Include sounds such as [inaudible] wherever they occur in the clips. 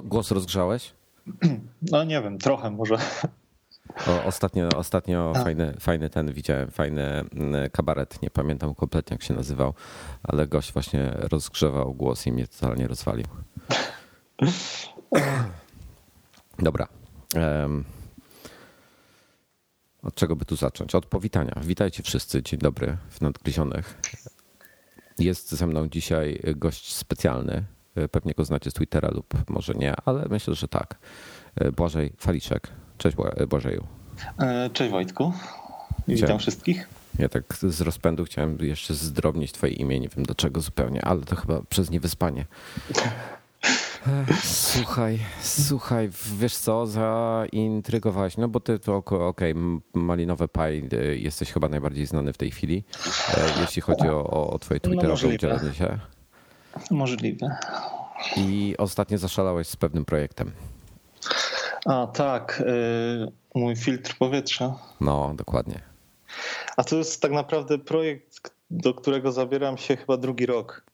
głos rozgrzałeś? [clears throat] No nie wiem, trochę może. O, ostatnio ostatnio fajny, fajny ten widziałem, fajny mm, kabaret, nie pamiętam kompletnie jak się nazywał, ale gość właśnie rozgrzewał głos i mnie totalnie rozwalił. [clears throat] Dobra. Od czego by tu zacząć? Od powitania. Witajcie wszyscy. Dzień dobry w Nadgryzionych. Jest ze mną dzisiaj gość specjalny. Pewnie go znacie z Twittera lub może nie, ale myślę, że tak. Błażej Faliczek. Cześć Błażeju. E, cześć Wojtku. Witam wszystkich. Ja tak z rozpędu chciałem jeszcze zdrobnić twoje imię, nie wiem dlaczego zupełnie, ale to chyba przez niewyspanie. Słuchaj, słuchaj, wiesz co, zaintrygowałeś, no bo ty to okej, okay, malinowe paj, jesteś chyba najbardziej znany w tej chwili, e, jeśli chodzi o, o twoje no, twitterowe no udzielenie się. Możliwe. I ostatnio zaszalałeś z pewnym projektem. A tak, y, mój filtr powietrza. No, dokładnie. A to jest tak naprawdę projekt, do którego zabieram się chyba drugi rok.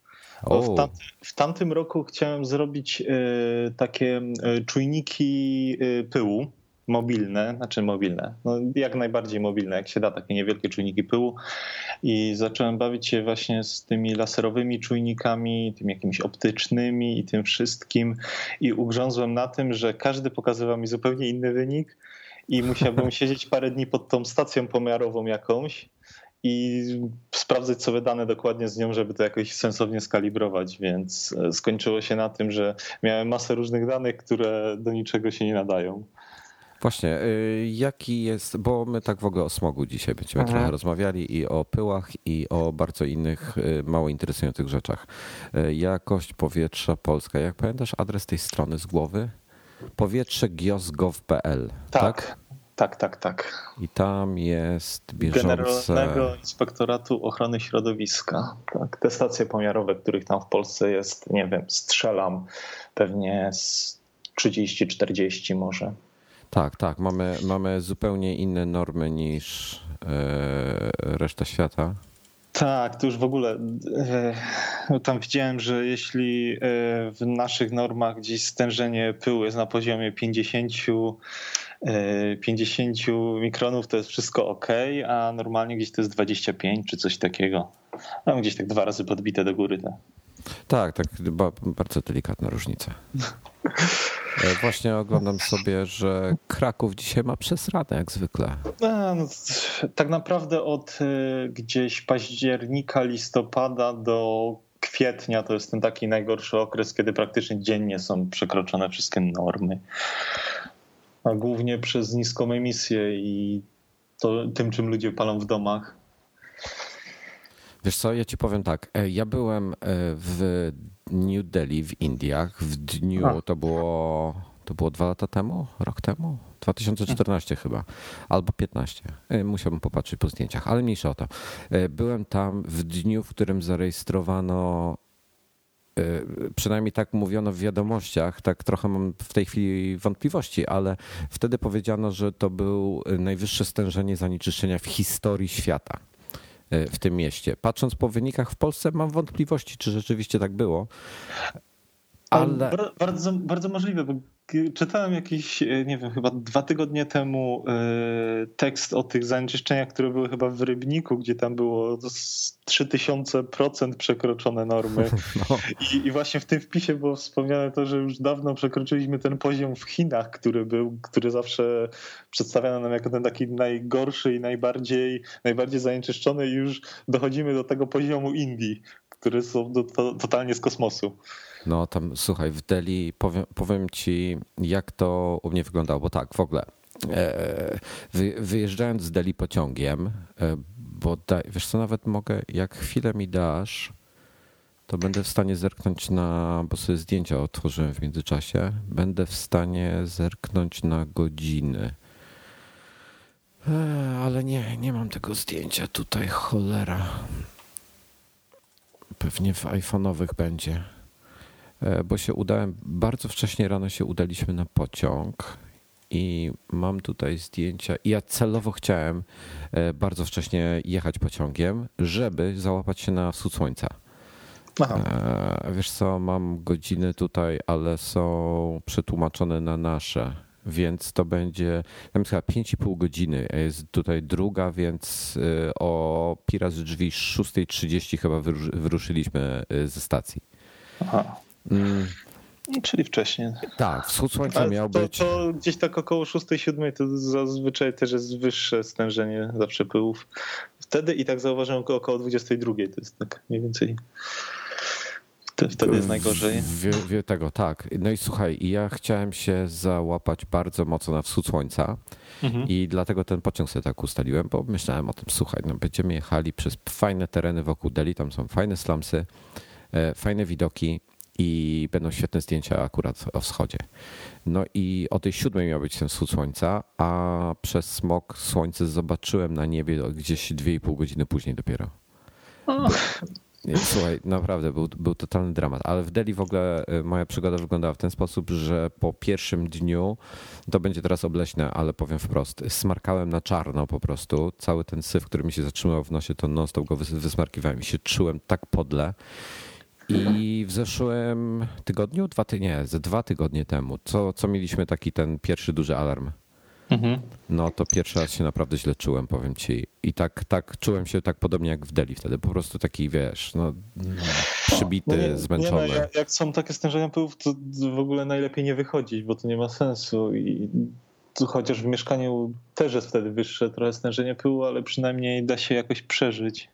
W, tam, w, tamtym roku chciałem zrobić y, takie y, czujniki y, pyłu mobilne, znaczy mobilne, no jak najbardziej mobilne, jak się da, takie niewielkie czujniki pyłu. I zacząłem bawić się właśnie z tymi laserowymi czujnikami, tymi jakimiś optycznymi i tym wszystkim. I ugrzązłem na tym, że każdy pokazywał mi zupełnie inny wynik i musiałbym [laughs] siedzieć parę dni pod tą stacją pomiarową jakąś i sprawdzać sobie dane dokładnie z nią, żeby to jakoś sensownie skalibrować, więc e, skończyło się na tym, że miałem masę różnych danych, które do niczego się nie nadają. Właśnie, y, jaki jest, bo my tak w ogóle o smogu dzisiaj będziemy Aha. trochę rozmawiali i o pyłach i o bardzo innych y, mało interesujących rzeczach. Y, jakość powietrza Polska. Jak pamiętasz adres tej strony z głowy? powietrzegios.gov.pl, tak? tak? Tak, tak, tak. I tam jest bieżące... Generalnego Inspektoratu Ochrony Środowiska. Tak, te stacje pomiarowe, których tam w Polsce jest, nie wiem, strzelam pewnie z 30-40 może. Tak, tak. Mamy, mamy zupełnie inne normy niż e, reszta świata. Tak, to już w ogóle e, tam widziałem, że jeśli e, w naszych normach gdzieś stężenie pyłu jest na poziomie 50 50 mikronów to jest wszystko ok, a normalnie gdzieś to jest 25 czy coś takiego. No, gdzieś tak dwa razy podbite do góry. Tak, tak, tak bardzo delikatna różnica. [laughs] E, właśnie oglądam sobie, że Kraków dzisiaj ma przesradę jak zwykle. No, no, tak naprawdę od e, gdzieś października, listopada do kwietnia to jest ten taki najgorszy okres, kiedy praktycznie dziennie są przekroczone wszystkie normy. A głównie przez niską emisję i to, tym, czym ludzie palą w domach. Wiesz co, ja ci powiem tak. E, ja byłem w New Delhi w Indiach w dniu, to było, to było dwa lata temu, rok temu? 2014 hmm. chyba, albo 15. E, musiałbym popatrzeć po zdjęciach, ale mniejsza o to. E, byłem tam w dniu, w którym zarejestrowano e, przynajmniej tak mówiono w wiadomościach, tak trochę mam w tej chwili wątpliwości, ale wtedy powiedziano, że to był najwyższe stężenie zanieczyszczenia w historii świata. E, w tym mieście. Patrząc po wynikach w Polsce, mam wątpliwości, czy rzeczywiście tak było. Ale... Bardzo, bardzo możliwe, bo czytałem jakiś, e, nie wiem, chyba dwa tygodnie temu e, tekst o tych zanieczyszczeniach, które były chyba w Rybniku, gdzie tam było 3000% przekroczone normy. [laughs] No. I, I, właśnie w tym wpisie było wspomniane to, że już dawno przekroczyliśmy ten poziom w Chinach, który był, który zawsze przedstawiano nam jako ten taki najgorszy i najbardziej, najbardziej zanieczyszczony i już dochodzimy do tego poziomu Indii, które są do, to, totalnie z kosmosu. No tam słuchaj, w Delhi powiem, powiem ci, jak to u mnie wyglądało, bo tak, w ogóle. E, wyjeżdżając z Delhi pociągiem, e, bo daj, wiesz co, nawet mogę, jak chwilę mi dasz, to będę w stanie zerknąć na, bo sobie zdjęcia otworzyłem w międzyczasie, będę w stanie zerknąć na godziny. E, ale nie, nie mam tego zdjęcia tutaj, cholera. Pewnie w iPhone'owych będzie. E, bo się udałem, bardzo wcześnie rano się udaliśmy na pociąg i mam tutaj zdjęcia. I ja celowo chciałem e, bardzo wcześnie jechać pociągiem, żeby załapać się na wschód słońca. Aha. E, wiesz co, mam godziny tutaj, ale są przetłumaczone na nasze, więc to będzie tam jest chyba 5,5 godziny. Jest tutaj druga, więc o Piras drzwi 6.30 chyba wyruszyliśmy ze stacji. Aha. Mm. Czyli wcześniej. Tak, wschód słońca miał to, być. To gdzieś tak około 6-7 to zazwyczaj też jest wyższe stężenie zawsze pyłów. Wtedy i tak zauważyłem około 22 to jest tak mniej więcej. Wtedy jest najgorzej. Wie, wie tego, tak. No i słuchaj, ja chciałem się załapać bardzo mocno na wschód słońca mhm. i dlatego ten pociąg sobie tak ustaliłem, bo myślałem o tym, słuchaj, no będziemy jechali przez fajne tereny wokół Delhi, tam są fajne slumsy, e, fajne widoki i będą świetne zdjęcia akurat o wschodzie. No i o tej siódmej miał być ten wschód słońca, a przez smog słońce zobaczyłem na niebie gdzieś dwie i pół godziny później dopiero. Słuchaj, naprawdę był, był totalny dramat, ale w Delhi w ogóle y, moja przygoda wyglądała w ten sposób, że po pierwszym dniu, to będzie teraz obleśne, ale powiem wprost, smarkałem na czarno po prostu. Cały ten syf, który mi się zatrzymał w nosie, to non-stop go wysmarkiwałem i się czułem tak podle. I w zeszłym tygodniu, dwa ty, nie, ze dwa tygodnie temu, co, co mieliśmy taki ten pierwszy duży alarm Mhm. No to pierwszy raz się naprawdę źle czułem, powiem ci. I tak, tak czułem się tak podobnie jak w Deli wtedy. Po prostu taki, wiesz, no, przybity, no nie, zmęczony. Nie, no, jak są takie stężenia pyłów, to w ogóle najlepiej nie wychodzić, bo to nie ma sensu. I chociaż w mieszkaniu też jest wtedy wyższe trochę stężenie pyłu, ale przynajmniej da się jakoś przeżyć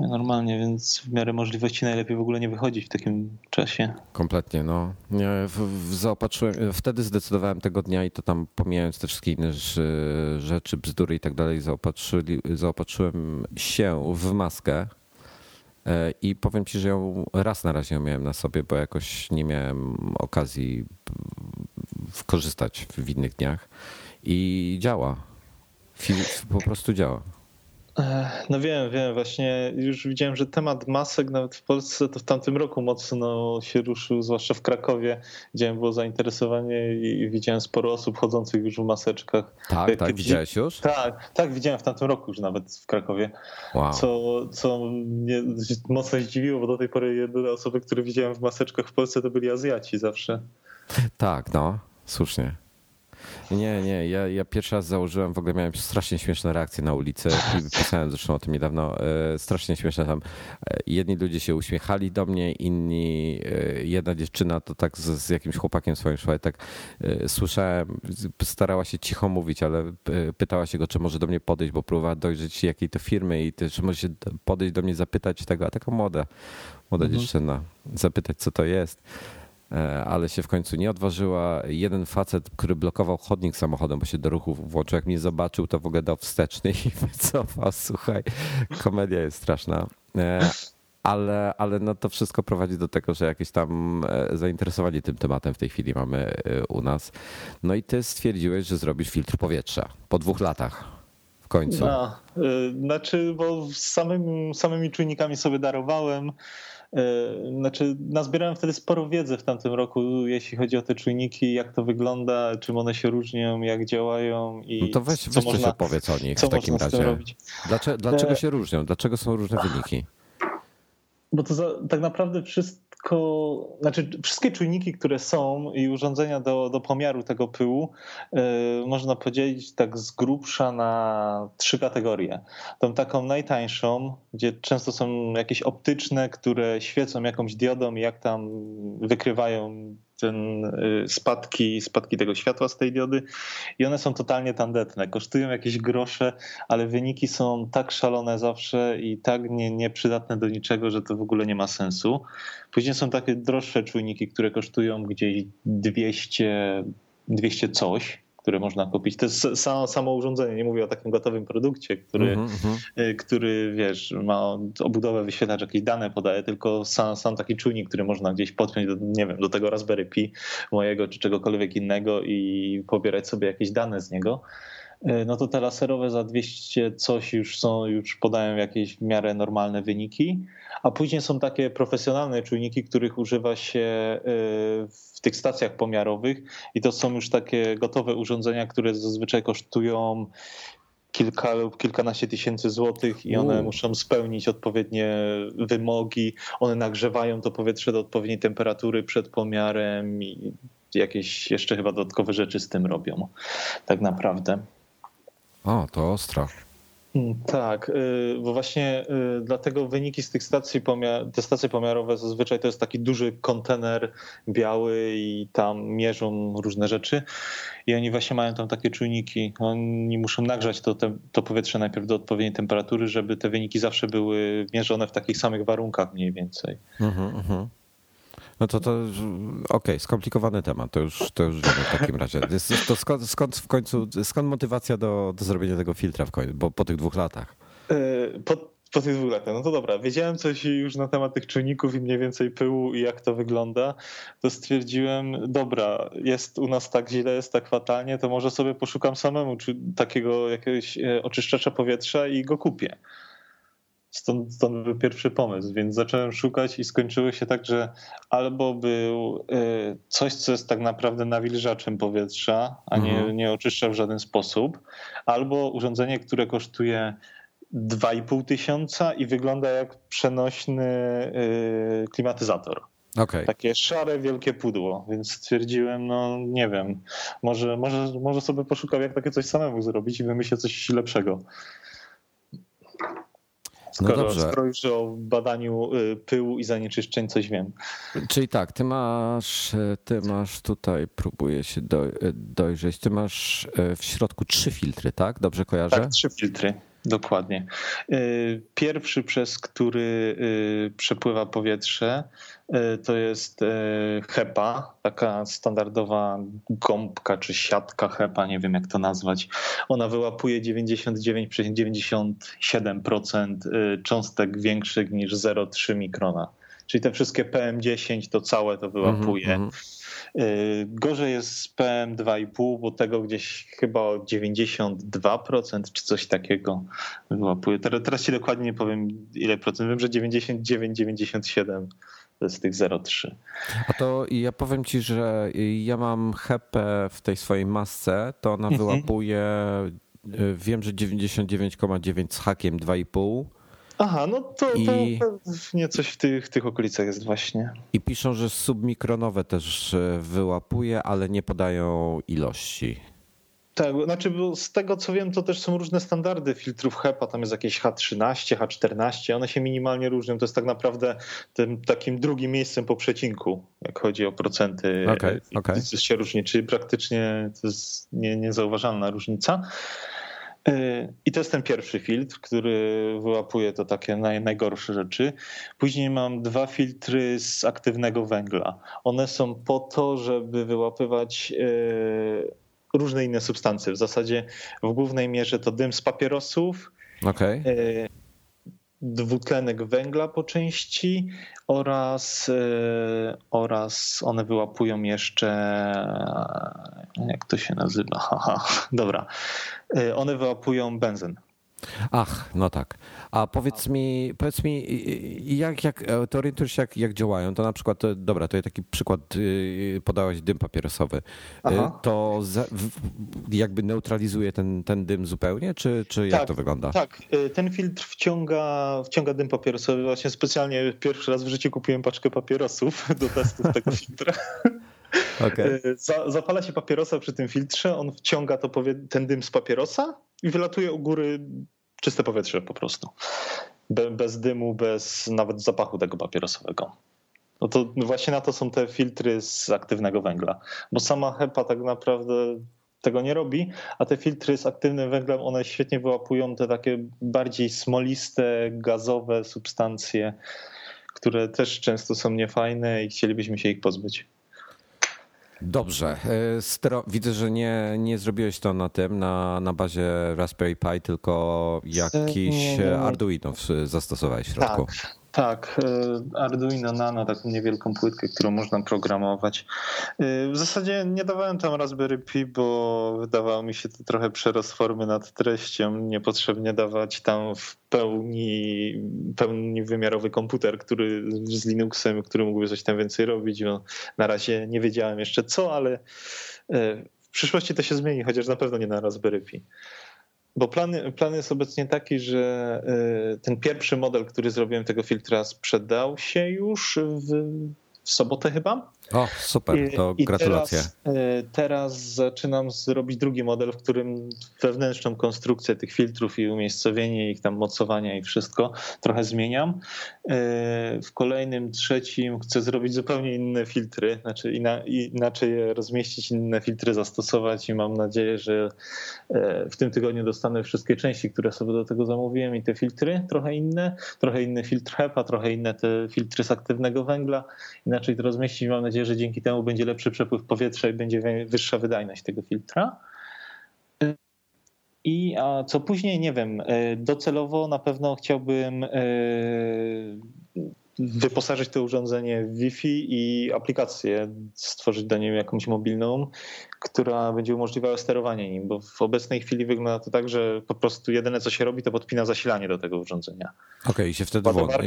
normalnie, więc w miarę możliwości najlepiej w ogóle nie wychodzić w takim czasie. Kompletnie, no. Zaopatrzyłem, wtedy zdecydowałem tego dnia i to tam pomijając te wszystkie inne rzeczy, bzdury i tak dalej, zaopatrzyłem się w maskę e, i powiem ci, że ją raz na razie miałem na sobie, bo jakoś nie miałem okazji korzystać w innych dniach i działa. Po prostu działa. No wiem, wiem, właśnie już widziałem, że temat masek nawet w Polsce to w tamtym roku mocno się ruszył, zwłaszcza w Krakowie. Widziałem, było zainteresowanie i widziałem sporo osób chodzących już w maseczkach. Tak, tak, widziałeś już? Tak, tak, widziałem w tamtym roku już nawet w Krakowie. Wow. Co, co mnie mocno zdziwiło, bo do tej pory jedyne osoby, które widziałem w maseczkach w Polsce to byli Azjaci zawsze. Tak, no, słusznie. Nie, nie, ja, ja pierwszy raz założyłem, w ogóle miałem strasznie śmieszne reakcje na ulicy i pisałem zresztą o tym niedawno, e, strasznie śmieszne tam. E, jedni ludzie się uśmiechali do mnie, inni, e, jedna dziewczyna to tak z, z jakimś chłopakiem swoim szła tak słyszałem, starała się cicho mówić, ale pytała się go, czy może do mnie podejść, bo próbowała dojrzeć jakiej to firmy i czy może się podejść do mnie zapytać tego, a taka młoda, młoda mhm. dziewczyna, zapytać co to jest. E, ale się w końcu nie odważyła. Jeden facet, który blokował chodnik samochodem, bo się do ruchu włączył, jak mnie zobaczył, to w ogóle dał wsteczny i [laughs] wycofał. Słuchaj, komedia jest straszna. E, ale, ale no to wszystko prowadzi do tego, że jakieś tam e, zainteresowanie tym tematem w tej chwili mamy u nas. No i ty stwierdziłeś, że zrobisz filtr powietrza po dwóch latach. W końcu. No, znaczy, bo samym, samymi czujnikami sobie darowałem. E, znaczy, nazbierałem wtedy sporo wiedzy w tamtym roku, jeśli chodzi o te czujniki, jak to wygląda, czym one się różnią, jak działają i no to weź, co weź można, opowiedz o nich w takim razie. Dlaczego, dlaczego e, się różnią? Dlaczego są różne wyniki? Bo to za, tak naprawdę wszystko wszystko, znaczy wszystkie czujniki, które są i urządzenia do, do pomiaru tego pyłu, yy, można podzielić tak z grubsza na trzy kategorie. Tą taką najtańszą, gdzie często są jakieś optyczne, które świecą jakąś diodą i jak tam wykrywają ten y, spadki, spadki tego światła z tej diody i one są totalnie tandetne. Kosztują jakieś grosze, ale wyniki są tak szalone zawsze i tak nie, nieprzydatne do niczego, że to w ogóle nie ma sensu. Później są takie droższe czujniki, które kosztują gdzieś 200, 200 coś które można kupić. To jest samo, samo urządzenie, nie mówię o takim gotowym produkcie, który, mm -hmm. który wiesz, ma obudowę wyświetlacz, jakieś dane podaje, tylko sam, sam taki czujnik, który można gdzieś podpiąć do, nie wiem, do tego Raspberry Pi mojego czy czegokolwiek innego i pobierać sobie jakieś dane z niego no to te laserowe za 200 coś już są, już podają jakieś w miarę normalne wyniki, a później są takie profesjonalne czujniki, których używa się e, w tych stacjach pomiarowych i to są już takie gotowe urządzenia, które zazwyczaj kosztują kilka lub kilkanaście tysięcy złotych i one U. muszą spełnić odpowiednie wymogi. One nagrzewają to powietrze do odpowiedniej temperatury przed pomiarem i jakieś jeszcze chyba dodatkowe rzeczy z tym robią. Tak naprawdę. O, to ostro. Mm, tak, y, bo właśnie y, dlatego wyniki z tych stacji, pomiar te stacje pomiarowe zazwyczaj to jest taki duży kontener biały i tam mierzą różne rzeczy i oni właśnie mają tam takie czujniki. Oni muszą nagrzać to, te, to powietrze najpierw do odpowiedniej temperatury, żeby te wyniki zawsze były mierzone w takich samych warunkach mniej więcej. Mhm, mhm. No to to okej, okay, skomplikowany temat, to już, to już wiemy w takim razie. [laughs] To skąd, skąd w końcu, skąd motywacja do, do zrobienia tego filtra w końcu, bo po tych dwóch latach? E, po, po tych dwóch latach, no to dobra, wiedziałem coś już na temat tych czujników i mniej więcej pyłu i jak to wygląda, to stwierdziłem, dobra, jest u nas tak źle, jest tak fatalnie, to może sobie poszukam samemu czy takiego jakiegoś e, oczyszczacza powietrza i go kupię. Stąd, stąd był pierwszy pomysł, więc zacząłem szukać i skończyło się tak, że albo był y, coś, co jest tak naprawdę nawilżaczem powietrza, a nie, mhm. nie oczyszcza w żaden sposób, albo urządzenie, które kosztuje 2,5 tysiąca i wygląda jak przenośny y, klimatyzator. Okay. Takie szare, wielkie pudło, więc stwierdziłem, no nie wiem, może, może, może sobie poszukam, jak takie coś samemu zrobić i wymyślę coś lepszego. No skoro, no dobrze. skoro już o badaniu y, pyłu i zanieczyszczeń coś wiem. Czyli tak, ty masz, ty masz tutaj, próbuję się dojrzeć, ty masz y, w środku trzy filtry, tak? Dobrze kojarzę? Tak, trzy filtry. Dokładnie. Y, pierwszy, przez który y, przepływa powietrze, y, to jest HEPA, taka standardowa gąbka czy siatka HEPA, nie wiem jak to nazwać. Ona wyłapuje 99,97% cząstek większych niż 0,3 mikrona. Czyli te wszystkie PM10 to całe to wyłapuje. Mm -hmm. Y, gorzej jest z PM2,5, bo tego gdzieś chyba o 92% czy coś takiego wyłapuje. Teraz ci dokładnie nie powiem ile procent. Wiem, że 99, 97 to jest tych 0,3. A to ja powiem ci, że ja mam HEPę w tej swojej masce, to ona mhm. wyłapuje, y, wiem, że 99,9 z hakiem 2,5 Aha, no to, I... to pewnie coś w tych, tych okolicach jest właśnie. I piszą, że submikronowe też e, wyłapuje, ale nie podają ilości. Tak, znaczy z tego co wiem, to też są różne standardy filtrów HEPA, tam jest jakieś H13, H14, one się minimalnie różnią, to jest tak naprawdę tym takim drugim miejscem po przecinku, jak chodzi o procenty, okay, okay. się różni, czyli praktycznie to jest nie, niezauważalna różnica. I to jest ten pierwszy filtr, który wyłapuje to takie naj, najgorsze rzeczy. Później mam dwa filtry z aktywnego węgla. One są po to, żeby wyłapywać e, różne inne substancje. W zasadzie w głównej mierze to dym z papierosów. Okay dwutlenek węgla po części oraz, e, oraz one wyłapują jeszcze, jak to się nazywa, [laughs] dobra, e, one wyłapują benzyn. Ach, no tak. A powiedz mi, powiedz mi, jak, jak to orientujesz się, jak, jak działają? To na przykład, dobra, to jest taki przykład, y, podałeś dym papierosowy. Y, Aha. To jakby neutralizuje ten, ten dym zupełnie, czy, czy jak tak, to wygląda? Tak, y, ten filtr wciąga, wciąga dym papierosowy. Właśnie specjalnie pierwszy raz w życiu kupiłem paczkę papierosów [laughs] do testu tego filtra. Okay. Zapala się papierosa przy tym filtrze, on wciąga to, ten dym z papierosa i wylatuje u góry czyste powietrze po prostu. Be, bez dymu, bez nawet zapachu tego papierosowego. No to właśnie na to są te filtry z aktywnego węgla, bo sama HEPA tak naprawdę tego nie robi, a te filtry z aktywnym węglem, one świetnie wyłapują te takie bardziej smoliste, gazowe substancje, które też często są niefajne i chcielibyśmy się ich pozbyć. Dobrze. E, Stero, widzę, że nie, nie zrobiłeś to na tym, na, na bazie Raspberry Pi, tylko jakiś Arduino zastosowałeś w środku. Tak, tak, e, Arduino Nano, taką niewielką płytkę, którą można programować. E, w zasadzie nie dawałem tam Raspberry Pi, bo wydawało mi się to trochę przerost formy nad treścią. Niepotrzebnie dawać tam w pełni, pełni wymiarowy komputer, który z Linuxem, który mógłby coś tam więcej robić. Na razie nie wiedziałem jeszcze co, ale e, w przyszłości to się zmieni, chociaż na pewno nie na Raspberry Pi. Bo plan, plan jest obecnie taki, że ten pierwszy model, który zrobiłem tego filtra, sprzedał się już w, w sobotę chyba. O, super, to I gratulacje. Teraz, e, teraz zaczynam zrobić drugi model, w którym wewnętrzną konstrukcję tych filtrów i umiejscowienie ich tam mocowania i wszystko trochę zmieniam. E, w kolejnym, trzecim chcę zrobić zupełnie inne filtry, znaczy inaczej je rozmieścić, inne filtry zastosować i mam nadzieję, że e, w tym tygodniu dostanę wszystkie części, które sobie do tego zamówiłem i te filtry trochę inne, trochę inny filtr HEPA, trochę inne te filtry z aktywnego węgla, inaczej to rozmieścić. Mam nadzieję, nadzieję, że dzięki temu będzie lepszy przepływ powietrza i będzie wyższa wydajność tego filtra. I a co później, nie wiem, e, docelowo na pewno chciałbym e, wyposażyć to urządzenie w Wi-Fi i aplikację, stworzyć do niej jakąś mobilną, która będzie umożliwiała sterowanie nim, bo w obecnej chwili wygląda to tak, że po prostu jedyne co się robi, to podpina zasilanie do tego urządzenia. Okej, okay, się wtedy włącza.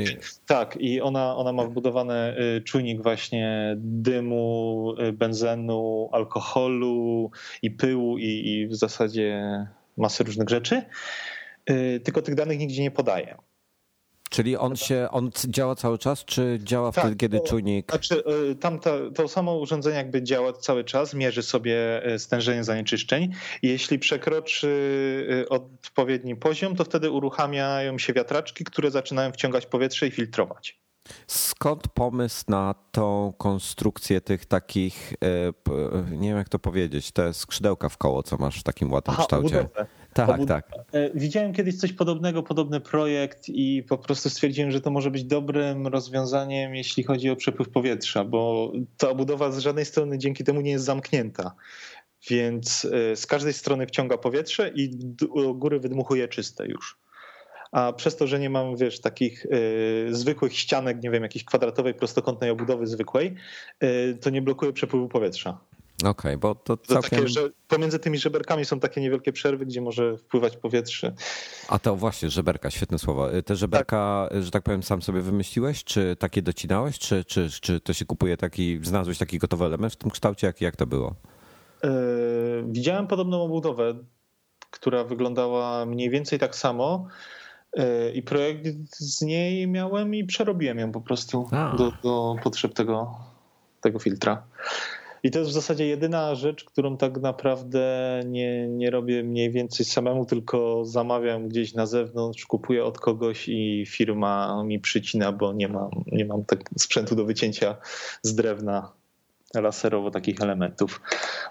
Tak, i ona, ona ma wbudowany y, czujnik właśnie dymu, y, benzenu, alkoholu i pyłu i, i w zasadzie masy różnych rzeczy, y, tylko tych danych nigdzie nie podaje. Czyli on się, on działa cały czas, czy działa tak, wtedy, kiedy to, czujnik... Znaczy, y, tam to, to samo urządzenie jakby działa cały czas, mierzy sobie y, stężenie zanieczyszczeń jeśli przekroczy odpowiedni poziom, to wtedy uruchamiają się wiatraczki, które zaczynają wciągać powietrze i filtrować. Skąd pomysł na tą konstrukcję tych takich, nie wiem jak to powiedzieć, te skrzydełka w koło, co masz w takim ładnym Aha, kształcie? Budowę. Tak, tak. E, widziałem kiedyś coś podobnego, podobny projekt i po prostu stwierdziłem, że to może być dobrym rozwiązaniem, jeśli chodzi o przepływ powietrza, bo ta budowa z żadnej strony dzięki temu nie jest zamknięta. Więc e, z każdej strony wciąga powietrze i do góry wydmuchuje czyste już. A przez to, że nie mam, wiesz, takich y, zwykłych ścianek, nie wiem, jakiejś kwadratowej, prostokątnej obudowy zwykłej, y, to nie blokuje przepływu powietrza. Okej, okay, bo to całkiem... To takie, że pomiędzy tymi żeberkami są takie niewielkie przerwy, gdzie może wpływać powietrze. A to właśnie, żeberka, świetne słowo. Te żeberka, tak. że tak powiem, sam sobie wymyśliłeś, czy takie docinałeś, czy, czy, czy to się kupuje taki, znalazłeś taki gotowy element w tym kształcie, jak, jak to było? Yy, widziałem podobną obudowę, która wyglądała mniej więcej tak samo i projekt z niej miałem i przerobiłem ją po prostu do, do potrzeb tego, tego filtra. I to jest w zasadzie jedyna rzecz, którą tak naprawdę nie, nie robię mniej więcej samemu, tylko zamawiam gdzieś na zewnątrz, kupuję od kogoś i firma mi przycina, bo nie mam, nie mam tak sprzętu do wycięcia z drewna laserowo takich elementów.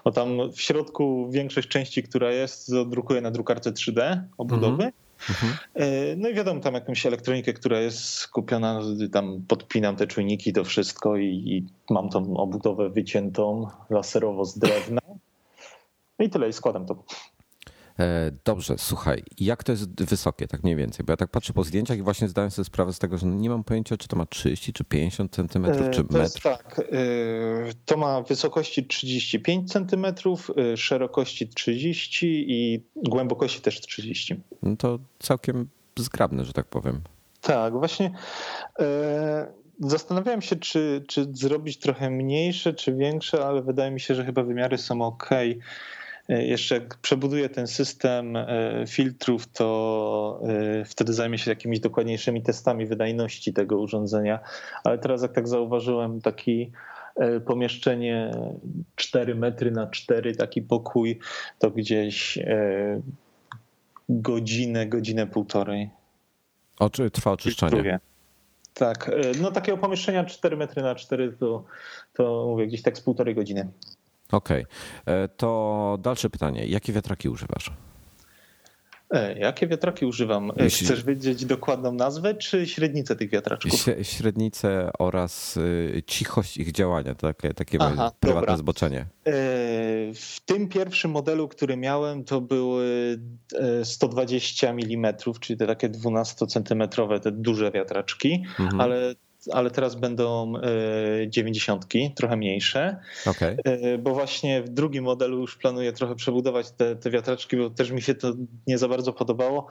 O tam w środku większość części, która jest, drukuję na drukarce 3D obudowy. Mhm. Mhm. E, no i wiadomo, tam jakąś elektronikę, która jest kupiona, tam podpinam te czujniki, to wszystko i, i mam tą obudowę wyciętą laserowo z drewna. No I tyle, i składam to. E, dobrze, słuchaj, jak to jest wysokie, tak mniej więcej? Bo ja tak patrzę po zdjęciach i właśnie zdałem sobie sprawę z tego, że nie mam pojęcia, czy to ma 30 czy 50 centymetrów, e, czy to metr. tak, e, to ma wysokości 35 centymetrów, szerokości 30 i głębokości też 30. No to całkiem zgrabne, że tak powiem. Tak, właśnie zastanawiałem się, czy, czy zrobić trochę mniejsze, czy większe, ale wydaje mi się, że chyba wymiary są ok jeszcze jak przebuduję ten system e, filtrów, to e, wtedy zajmę się jakimiś dokładniejszymi testami wydajności tego urządzenia. Ale teraz, jak tak zauważyłem, taki pomieszczenie 4 metry na 4, taki pokój, to gdzieś godzinę, godzinę półtorej. O, czy trwa oczyszczanie? Tak, no takiego pomieszczenia 4 metry na 4 to, to mówię gdzieś tak z półtorej godziny. Okej. Okay. E, to dalsze pytanie. Jakie wiatraki używasz? E, jakie wiatraki używam? E, Jeśli... Chcesz wiedzieć dokładną nazwę, czy średnicę tych wiatraczków? Średnicę oraz y, cichość ich działania, takie, takie Aha, prywatne dobra. zboczenie. W tym pierwszym modelu, który miałem, to były 120 mm, czyli te takie 12-centymetrowe, te duże wiatraczki, mhm. ale ale teraz będą e, dziewięćdziesiątki, trochę mniejsze. Okay. E, bo właśnie w drugim modelu już planuję trochę przebudować te, te wiatraczki, bo też mi się to nie za bardzo podobało.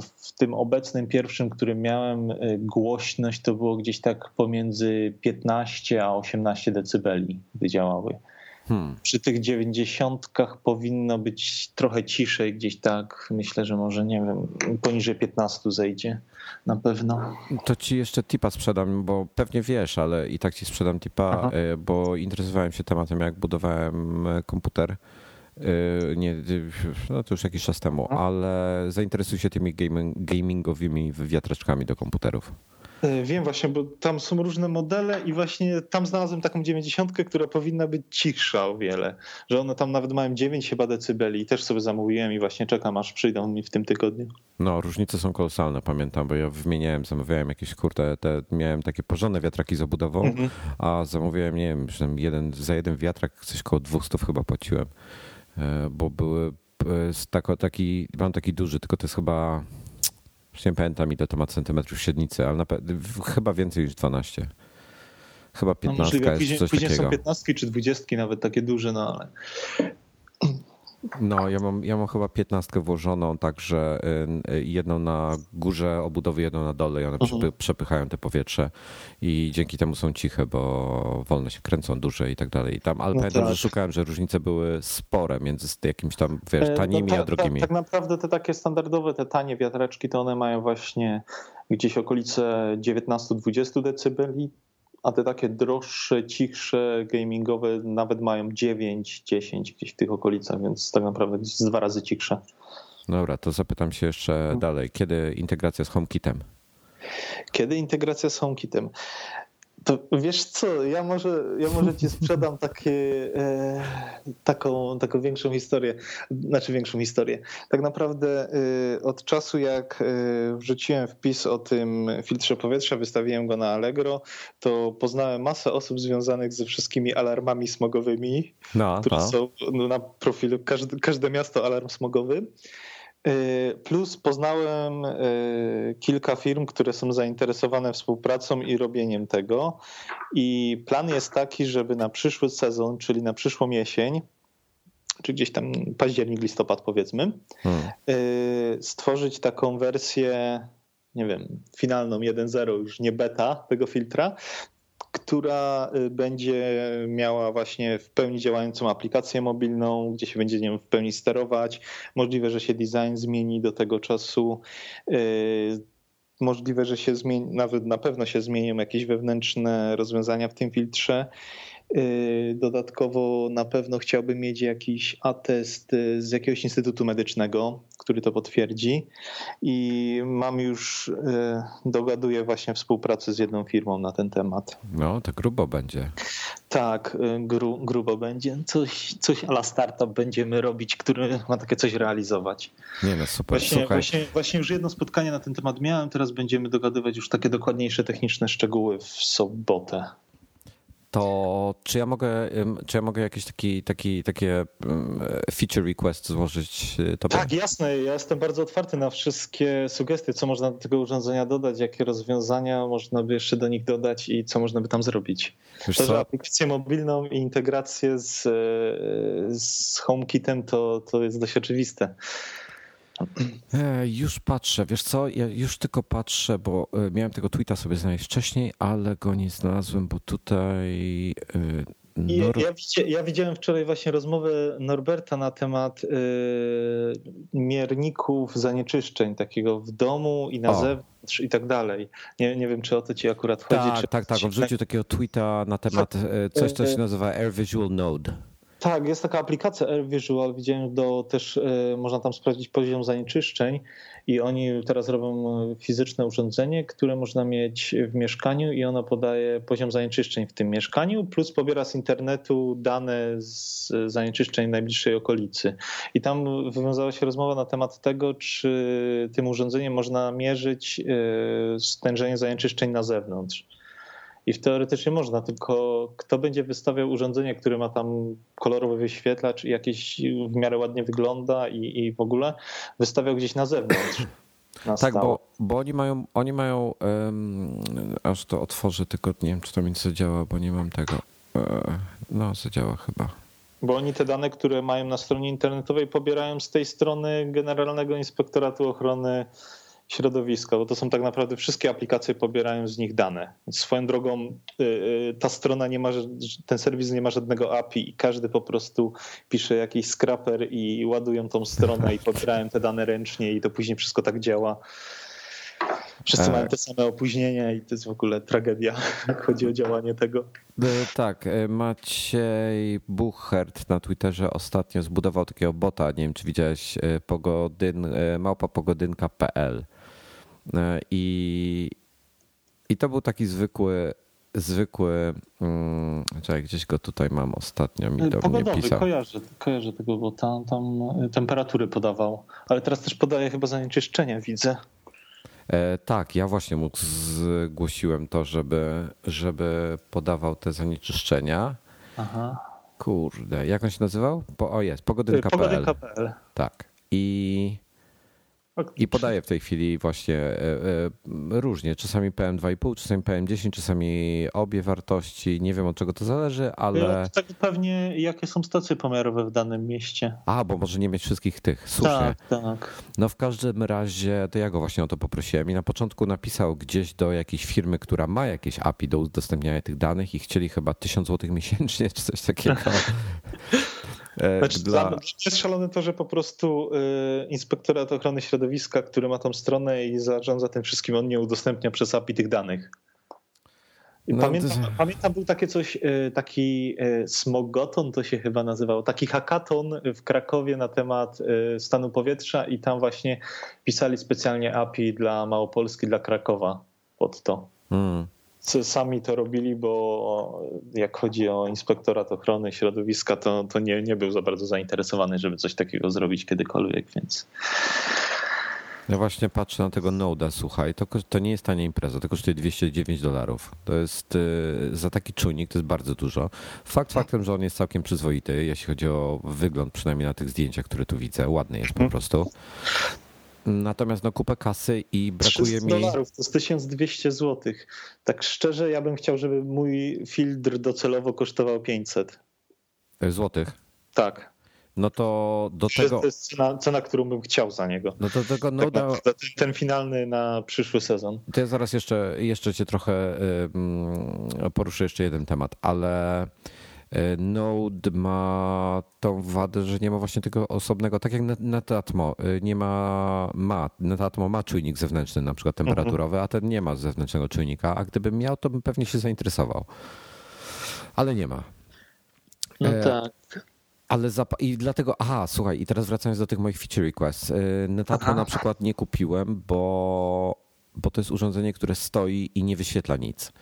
W tym obecnym pierwszym, którym miałem, e, głośność to było gdzieś tak pomiędzy 15 a 18 decybeli, gdy działały. Hmm. Przy tych dziewięćdziesiątkach powinno być trochę ciszej, gdzieś tak. Myślę, że może nie wiem, poniżej 15 zejdzie na pewno. To ci jeszcze tipa sprzedam, bo pewnie wiesz, ale i tak ci sprzedam tipa, Aha. E, bo interesowałem się tematem, jak budowałem e, komputer. E, nie, no to już jakiś czas temu, ale zainteresuj się tymi gaming, gamingowymi wiatraczkami do komputerów. E, wiem właśnie, bo tam są różne modele i właśnie tam znalazłem taką 90, która powinna być cichsza o wiele. Że one tam nawet mają 9 chyba decybeli i też sobie zamówiłem i właśnie czekam aż przyjdą mi w tym tygodniu. No, różnice są kolosalne, pamiętam, bo ja wymieniałem, zamawiałem jakieś kurde, te, miałem takie porządne wiatraki z obudową, mhm. a zamówiłem, nie wiem, jeden, za jeden wiatrak coś koło 200 chyba płaciłem, e, bo były e, taki, mam taki duży, tylko to jest chyba już nie pamiętam ile to ma centymetrów średnicy, ale chyba więcej niż 12. Chyba 15 no, jest później, coś później takiego. są 15 czy 20 nawet takie duże, no ale no, ja mam, ja mam chyba piętnastkę włożoną, także y, jedną na górze obudowy, jedną na dole i one mhm. przepychają te powietrze i dzięki temu są ciche, bo wolne się kręcą duże i tak dalej. I tam, ale no pamiętam, tak. że szukałem, że różnice były spore między jakimiś tam, wiesz, e, tanimi, no, ta, a drogimi. Ta, tak naprawdę te takie standardowe, te tanie wiatraczki, to one mają właśnie gdzieś okolice 19-20 decybeli, a te takie droższe, cichsze, gamingowe nawet mają 9, 10 gdzieś w tych okolicach, więc tak naprawdę gdzieś dwa razy cichsze. Dobra, to zapytam się jeszcze no. dalej. Kiedy integracja z HomeKitem? Kiedy integracja z HomeKitem? To wiesz co, ja może, ja może ci sprzedam takie, e, taką, taką większą historię, znaczy większą historię. Tak naprawdę e, od czasu jak e, wrzuciłem wpis o tym filtrze powietrza, wystawiłem go na Allegro, to poznałem masę osób związanych ze wszystkimi alarmami smogowymi, no, które no. są na profilu każde, każde miasto alarm smogowy. Y, plus poznałem y, kilka firm, które są zainteresowane współpracą i robieniem tego. I plan jest taki, żeby na przyszły sezon, czyli na przyszłą jesień, czy gdzieś tam październik, listopad powiedzmy, hmm. Y, stworzyć taką wersję, nie wiem, finalną 1.0, już nie beta tego filtra, która y, będzie miała właśnie w pełni działającą aplikację mobilną, gdzie się będzie nią w pełni sterować. Możliwe, że się design zmieni do tego czasu. Y, możliwe, że się zmieni, nawet na pewno się zmienią jakieś wewnętrzne rozwiązania w tym filtrze. Y, dodatkowo na pewno chciałbym mieć jakiś atest z jakiegoś instytutu medycznego, który to potwierdzi. I mam już, y, dogaduję właśnie współpracę z jedną firmą na ten temat. No, to grubo będzie. Tak, y, gru, grubo będzie. Coś, coś ala startup będziemy robić, który ma takie coś realizować. Nie no, super. Właśnie, właśnie, właśnie już jedno spotkanie na ten temat miałem, teraz będziemy dogadywać już takie dokładniejsze techniczne szczegóły w sobotę to czy ja mogę, czy ja mogę jakieś taki, taki, takie feature request złożyć y, tobie? Tak, jasne. Ja jestem bardzo otwarty na wszystkie sugestie, co można do tego urządzenia dodać, jakie rozwiązania można by jeszcze do nich dodać i co można by tam zrobić. Wiesz to, co? że aplikację mobilną i integrację z, y, z HomeKitem to, to jest dość oczywiste. E, już patrzę, wiesz co, ja już tylko patrzę, bo e, miałem tego tweeta sobie znaleźć wcześniej, ale go nie znalazłem, bo tutaj... E, Nor... Ja, ja, widziałem wczoraj właśnie rozmowę Norberta na temat mierników zanieczyszczeń, takiego w domu i na o. zewnątrz i tak dalej. Nie, nie wiem, czy o to ci akurat chodzi. Tak, tak, tak. On wrzucił takiego tweeta na temat coś, co się nazywa Air Visual Node. Tak, jest taka aplikacja Air Visual, widziałem do też, e, można tam sprawdzić poziom zanieczyszczeń i oni teraz robią e, fizyczne urządzenie, które można mieć w mieszkaniu i ono podaje poziom zanieczyszczeń w tym mieszkaniu, plus pobiera z internetu dane z zanieczyszczeń najbliższej okolicy. I tam wywiązała się rozmowa na temat tego, czy tym urządzeniem można mierzyć e, stężenie zanieczyszczeń na zewnątrz i teoretycznie można, tylko kto będzie wystawiał urządzenie, które ma tam kolorowy wyświetlacz i jakieś w miarę ładnie wygląda i, i w ogóle wystawiał gdzieś na zewnątrz. [laughs] Na tak, bo, bo oni mają, oni mają um, aż to otworzę, tylko nie wiem, czy to mi zadziała, bo nie mam tego. E, no, zadziała chyba. Bo oni te dane, które mają na stronie internetowej, pobierają z tej strony Generalnego Inspektoratu Ochrony środowiska, bo to są tak naprawdę wszystkie aplikacje pobierają z nich dane. Swoją drogą y, y, ta strona nie ma, ten serwis nie ma żadnego API i każdy po prostu pisze jakiś scraper i ładują tą stronę i pobierają te dane ręcznie i to później wszystko tak działa. Wszyscy tak. mają te same opóźnienia i to jest w ogóle tragedia, [laughs] jak chodzi o działanie tego. E, tak, e, Maciej Buchert na Twitterze ostatnio zbudował takiego bota, nie wiem czy widziałeś, pogodyn, małpapogodynka.pl i, i to był taki zwykły zwykły, hmm, czekaj, gdzieś go tutaj mam ostatnio, mi do Pogodowy, mnie pisał. Kojarzę, kojarzę tego, bo tam, tam temperatury podawał, ale teraz też podaje chyba zanieczyszczenia, widzę. E, tak, ja właśnie mu zgłosiłem to, żeby, żeby podawał te zanieczyszczenia. Aha. Kurde, jak on się nazywał? Po, o jest, pogodynka.pl. Pogodynka.pl. Tak. I i podaje w tej chwili właśnie e, e, różnie, czasami PM2,5, czasami PM10, czasami obie wartości. Nie wiem od czego to zależy, ale. Tak pewnie jakie są stacje pomiarowe w danym mieście. A, bo może nie mieć wszystkich tych. Słusznie. Tak, tak. No w każdym razie to ja go właśnie o to poprosiłem i na początku napisał gdzieś do jakiejś firmy, która ma jakieś API do udostępniania tych danych i chcieli chyba 1000 zł miesięcznie [laughs] czy coś takiego. [laughs] E, znaczy, dla... Jest szalone to, że po prostu y, inspektorat ochrony środowiska, który ma tą stronę i zarządza tym wszystkim, on nie udostępnia przez API tych danych. No, pamiętam, to... pamiętam, był takie coś, y, taki y, smogoton to się chyba nazywało, taki hackathon w Krakowie na temat stanu powietrza i tam właśnie pisali specjalnie API dla Małopolski, dla Krakowa pod to. Hmm sami to robili, bo jak chodzi o inspektorat ochrony środowiska, to, to nie, nie był za bardzo zainteresowany, żeby coś takiego zrobić kiedykolwiek, więc. Ja właśnie patrzę na tego Noda, słuchaj, to, to nie jest tania impreza, to kosztuje 209 dolarów. To jest y, za taki czujnik, to jest bardzo dużo. Fakt faktem, że on jest całkiem przyzwoity, jeśli chodzi o wygląd, przynajmniej na tych zdjęciach, które tu widzę, ładny jest po mhm. prostu. Natomiast no kupę kasy i brakuje mi... dolarów, to jest 1200 zł. Tak szczerze, ja bym chciał, żeby mój filtr docelowo kosztował 500. Złotych? Tak. No to do tego... To jest cena, cena, którą bym chciał za niego. No to tego no tak, ten, ten finalny na przyszły sezon. To ja zaraz jeszcze, jeszcze cię trochę poruszę jeszcze jeden temat, ale Node ma tą wadę, że nie ma właśnie tego osobnego, tak jak Netatmo, e, nie ma, ma, Netatmo ma czujnik zewnętrzny, na przykład temperaturowy, a ten nie ma zewnętrznego czujnika, a gdybym miał, to bym pewnie się zainteresował. Ale nie ma. No e, tak. Ale i dlatego, aha, słuchaj, i teraz wracając do tych moich feature requests. Netatmo na przykład nie kupiłem, bo, bo to jest urządzenie, które stoi i nie wyświetla nic.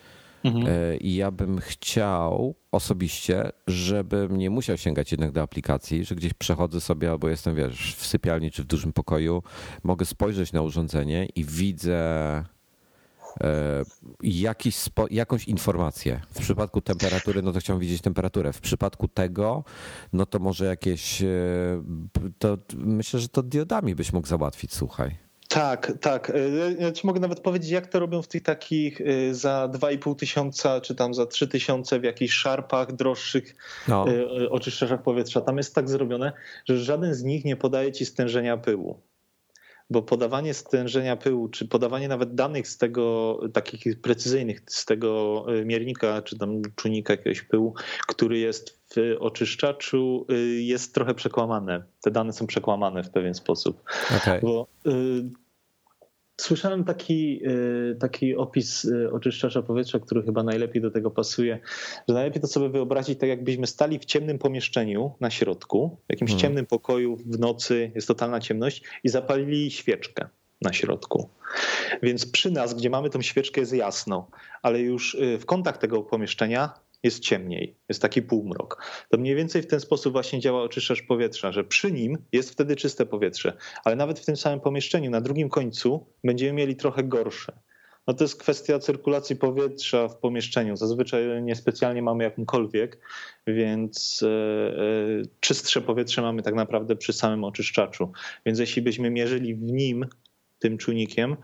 Mhm. E, I ja bym chciał osobiście, żebym nie musiał sięgać jednak do aplikacji, że gdzieś przechodzę sobie albo jestem, wiesz, w sypialni czy w dużym pokoju, mogę spojrzeć na urządzenie i widzę e, jakiś spo, jakąś informację. W przypadku temperatury, no to chciałbym widzieć temperaturę. W przypadku tego, no to może jakieś, e, to myślę, że to diodami byś mógł załatwić, słuchaj. Tak, tak. Ci mogę nawet powiedzieć, jak to robią w tych takich e, za 2,5 tysiąca, czy tam za 3 tysiące w jakichś szarpach droższych no. E, oczyszczaczach powietrza. Tam jest tak zrobione, że żaden z nich nie podaje ci stężenia pyłu bo podawanie stężenia pyłu, czy podawanie nawet danych z tego, takich precyzyjnych, z tego miernika, czy tam czujnika jakiegoś pyłu, który jest w oczyszczaczu, jest trochę przekłamane. Te dane są przekłamane w pewien sposób. Okay. Bo, y Słyszałem taki, y, taki opis y, oczyszczacza powietrza, który chyba najlepiej do tego pasuje, że najlepiej to sobie wyobrazić tak, jakbyśmy stali w ciemnym pomieszczeniu na środku, w jakimś hmm. ciemnym pokoju w nocy, jest totalna ciemność i zapalili świeczkę na środku. Więc przy nas, gdzie mamy tą świeczkę, jest jasno, ale już y, w kątach tego pomieszczenia jest ciemniej, jest taki półmrok. To mniej więcej w ten sposób właśnie działa oczyszczacz powietrza, że przy nim jest wtedy czyste powietrze, ale nawet w tym samym pomieszczeniu na drugim końcu będziemy mieli trochę gorsze. No to jest kwestia cyrkulacji powietrza w pomieszczeniu. Zazwyczaj niespecjalnie mamy jakąkolwiek, więc e, e, czystsze powietrze mamy tak naprawdę przy samym oczyszczaczu. Więc jeśli byśmy mierzyli w nim tym czujnikiem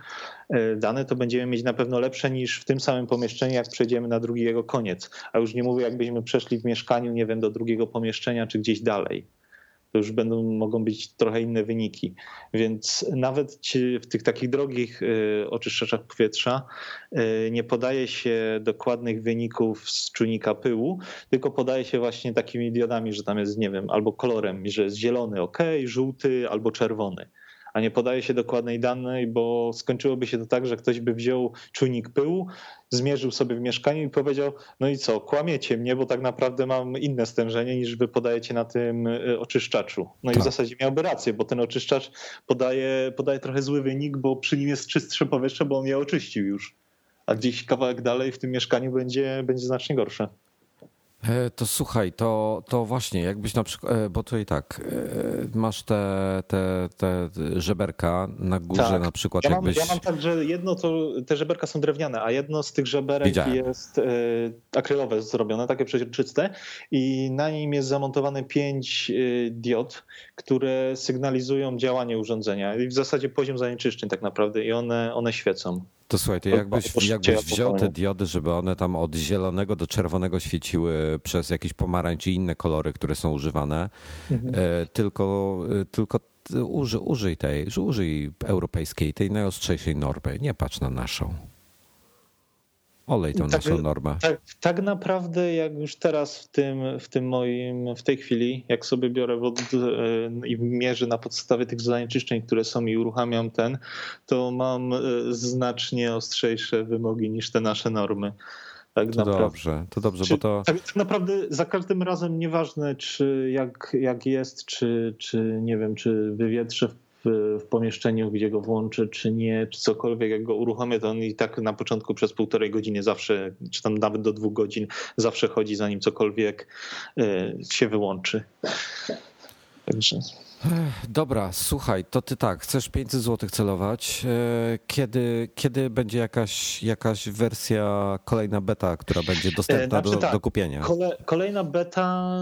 e, dane, to będziemy mieć na pewno lepsze niż w tym samym pomieszczeniu, jak przejdziemy na drugi jego koniec. A już nie mówię, jakbyśmy przeszli w mieszkaniu, nie wiem, do drugiego pomieszczenia czy gdzieś dalej. to już będą, mogą być trochę inne wyniki. Więc nawet w tych takich drogich y, oczyszczaczach powietrza y, nie podaje się dokładnych wyników z czujnika pyłu, tylko podaje się właśnie takimi diodami, że tam jest, nie wiem, albo kolorem, że jest zielony, ok, żółty albo czerwony a nie podaje się dokładnej danej, bo skończyłoby się to tak, że ktoś by wziął czujnik pyłu, zmierzył sobie w mieszkaniu i powiedział, no i co, kłamiecie mnie, bo tak naprawdę mam inne stężenie niż wy podajecie na tym y, oczyszczaczu. No tak. i w tak. zasadzie miałby rację, bo ten oczyszczacz podaje, podaje trochę zły wynik, bo przy nim jest czystsze powietrze, bo on je oczyścił już. A gdzieś kawałek dalej w tym mieszkaniu będzie, będzie znacznie gorsze. E, to słuchaj, to, to właśnie, jakbyś na przykład, e, bo tutaj tak, e, masz te, te, te żeberka na górze tak. na przykład. Ja mam, jakbyś... ja mam tak, że jedno to, te żeberka są drewniane, a jedno z tych żeberek Widziałem. jest akrylowe zrobione, takie przeźroczyste i na nim jest zamontowane pięć diod, które sygnalizują działanie urządzenia i w zasadzie poziom zanieczyszczeń tak naprawdę i one, one świecą. To słuchaj, to jakbyś, jakbyś wziął te diody, żeby one tam od zielonego do czerwonego świeciły przez jakieś pomarańcz czy inne kolory, które są używane, mhm. E, tylko, e, tylko uży, użyj tej, użyj europejskiej, tej najostrzejszej normy, nie patrz na naszą. Olej tą tak, naszą normę. Tak, tak, naprawdę, jak już teraz w tym, w tym moim, w tej chwili, jak sobie biorę wod, e, i mierzę na podstawie tych zanieczyszczeń, które są i uruchamiam ten, to mam e, znacznie ostrzejsze wymogi niż te nasze normy. Tak to naprawdę. dobrze, to dobrze, czy, bo to. Tak, tak, naprawdę za każdym razem nieważne, czy jak, jak jest, czy, czy nie wiem, czy wywietrze w w, pomieszczeniu, gdzie go włączę, czy nie, czy cokolwiek, jak go uruchomię, to on i tak na początku przez półtorej godziny zawsze, czy tam nawet do dwóch godzin, zawsze chodzi, zanim cokolwiek e, się wyłączy. Także. Dobra, słuchaj, to ty tak, chcesz 500 zł celować. E, kiedy, kiedy będzie jakaś, jakaś wersja, kolejna beta, która będzie dostępna znaczy, do, tak, do kupienia? Kole, kolejna beta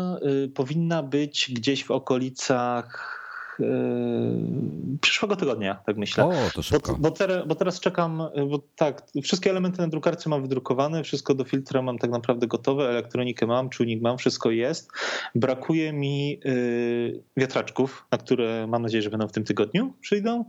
y, powinna być gdzieś w okolicach przyszłego tygodnia, tak myślę. O, to szybko. Bo, bo, teraz, bo teraz czekam, bo tak, wszystkie elementy na drukarce mam wydrukowane, wszystko do filtra mam tak naprawdę gotowe, elektronikę mam, czujnik mam, wszystko jest. Brakuje mi yy, wiatraczków, na które mam nadzieję, że będą w tym tygodniu przyjdą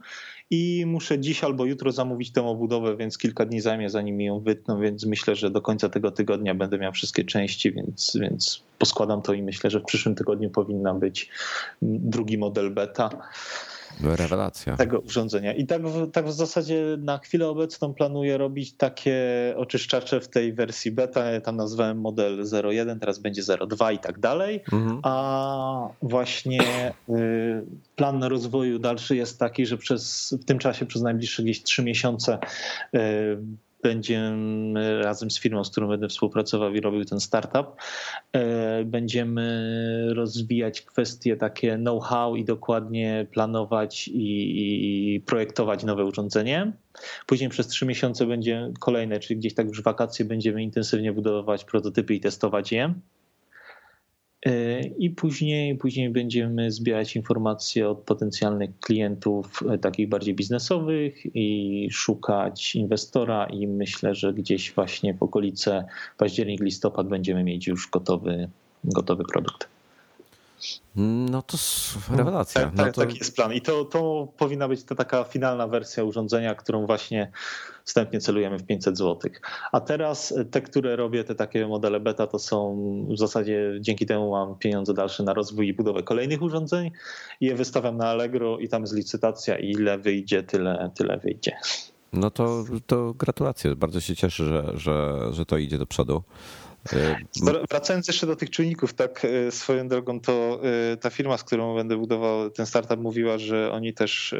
i muszę dziś albo jutro zamówić tę obudowę, więc kilka dni zajmie zanim ją wytną, więc myślę, że do końca tego tygodnia będę miał wszystkie części, więc, więc poskładam to i myślę, że w przyszłym tygodniu powinna być drugi model beta. Rewelacja. Tego urządzenia. I tak w, tak w zasadzie na chwilę obecną planuję robić takie oczyszczacze w tej wersji beta. Ja tam nazwałem model 01, teraz będzie 02 i tak dalej. Mhm. A właśnie y, plan rozwoju dalszy jest taki, że przez, w tym czasie, przez najbliższe gdzieś 3 miesiące y, będziemy razem z firmą, z którą będę współpracował i robił ten startup, e, będziemy rozwijać kwestie takie know-how i dokładnie planować i, i projektować nowe urządzenie. Później przez trzy miesiące będzie kolejne, czyli gdzieś tak już wakacje będziemy intensywnie budować prototypy i testować je. E, I później, później będziemy zbierać informacje od potencjalnych klientów, e, takich bardziej biznesowych, i szukać inwestora. I myślę, że gdzieś właśnie w okolice październik, listopad będziemy mieć już gotowy, gotowy produkt. No to rewelacja. Tak, no tak, to... Taki jest plan. I to, to powinna być ta taka finalna wersja urządzenia, którą właśnie wstępnie celujemy w 500 zł. A teraz te, które robię, te takie modele beta, to są w zasadzie dzięki temu mam pieniądze dalsze na rozwój i budowę kolejnych urządzeń. I je wystawiam na Allegro i tam jest licytacja i ile wyjdzie, tyle, tyle wyjdzie. No to, to gratulacje. Bardzo się cieszę, że, że, że to idzie do przodu. E, wracając jeszcze do tych czujników, tak e, swoją drogą, to e, ta firma, z którą będę budował ten startup, mówiła, że oni też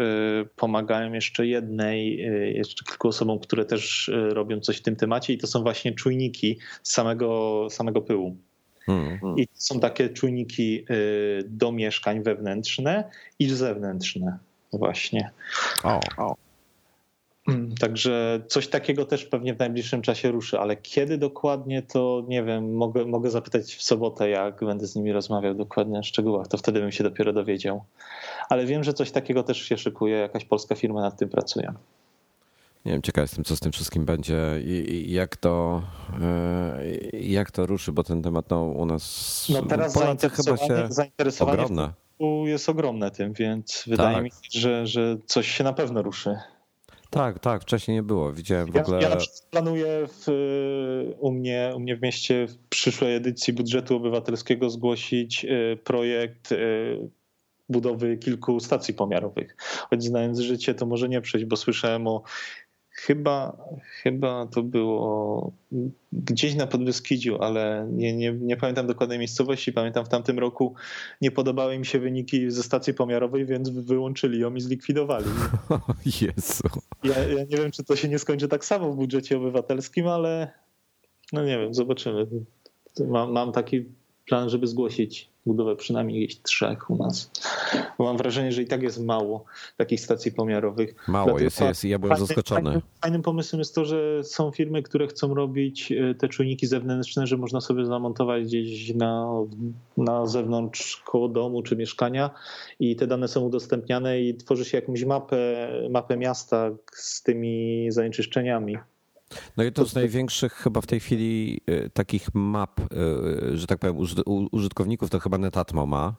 pomagają jeszcze jednej, jeszcze kilku osobom, które też robią coś w tym temacie i to są właśnie czujniki z samego, samego pyłu. Hmm. I to są takie czujniki do mieszkań wewnętrzne i zewnętrzne właśnie. O. o. [clears throat] Także coś takiego też pewnie w najbliższym czasie ruszy, ale kiedy dokładnie to nie wiem, mogę, mogę zapytać w sobotę, jak będę z nimi rozmawiał dokładnie o szczegółach, to wtedy bym się dopiero dowiedział. Ale wiem, że coś takiego też się szykuje, jakaś polska firma nad tym pracuje. Nie wiem, ciekaw jestem, co z tym wszystkim będzie i, jak to, e, jak to ruszy, bo ten temat no, u nas no teraz Polacy chyba się zainteresowanie ogromne jest ogromne tym, więc wydaje tak. mi się, że, że coś się na pewno ruszy. Tak, tak, wcześniej nie było. Widziałem w ogóle. Ja, ja planuję w, u, mnie, u mnie w mieście w przyszłej edycji budżetu obywatelskiego zgłosić y, projekt y, budowy kilku stacji pomiarowych. Choć znając życie, to może nie przejść, bo słyszałem o Chyba, chyba to było gdzieś na Podbeskidziu, ale nie, nie, nie pamiętam dokładnej miejscowości. Pamiętam w tamtym roku nie podobały mi się wyniki ze stacji pomiarowej, więc wyłączyli ją i zlikwidowali. [laughs] Jezu. Ja, ja nie wiem, czy to się nie skończy tak samo w budżecie obywatelskim, ale no nie wiem, zobaczymy. Mam, mam taki plan, żeby zgłosić budowę przynajmniej jakichś trzech u nas. Bo mam wrażenie, że i tak jest mało takich stacji pomiarowych. Mało Dlatego jest, jest. Ja byłem zaskoczony. Fajnym, fajnym, pomysłem jest to, że są firmy, które chcą robić e, te czujniki zewnętrzne, że można sobie zamontować gdzieś na, na zewnątrz koło domu czy mieszkania i te dane są udostępniane i tworzy się jakąś mapę, mapę miasta z tymi zanieczyszczeniami. No i to z największych chyba w tej chwili y, takich map, y, że tak powiem, użytkowników to chyba Netatmo ma.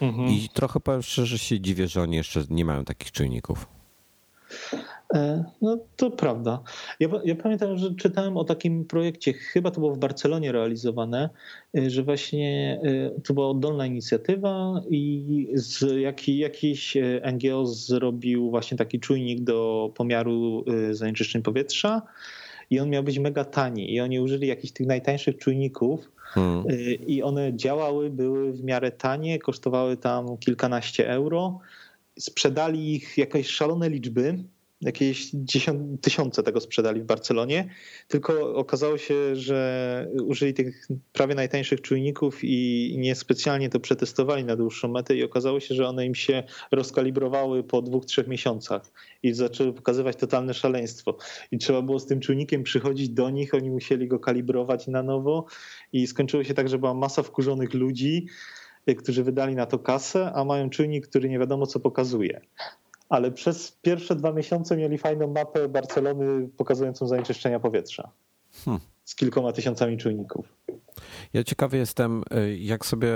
Mhm. I trochę powiem szczerze, się dziwię, że oni jeszcze nie mają takich czujników. E, no to prawda. Ja, ja, pamiętam, że czytałem o takim projekcie, chyba to było w Barcelonie realizowane, że właśnie to była oddolna inicjatywa i z, jaki, jakiś NGO zrobił właśnie taki czujnik do pomiaru zanieczyszczeń powietrza i on miał być mega tani i oni użyli jakichś tych najtańszych czujników hmm. Y, i one działały, były w miarę tanie, kosztowały tam kilkanaście euro. Sprzedali ich jakieś szalone liczby jakieś dziesiąt, tysiące tego sprzedali w Barcelonie, tylko okazało się, że użyli tych prawie najtańszych czujników i niespecjalnie to przetestowali na dłuższą metę i okazało się, że one im się rozkalibrowały po dwóch, trzech miesiącach i zaczęły pokazywać totalne szaleństwo. I trzeba było z tym czujnikiem przychodzić do nich, oni musieli go kalibrować na nowo i skończyło się tak, że była masa wkurzonych ludzi, którzy wydali na to kasę, a mają czujnik, który nie wiadomo co pokazuje ale przez pierwsze dwa miesiące mieli fajną mapę Barcelony pokazującą zanieczyszczenia powietrza hmm. z kilkoma tysiącami czujników. Ja ciekawy jestem, y, jak sobie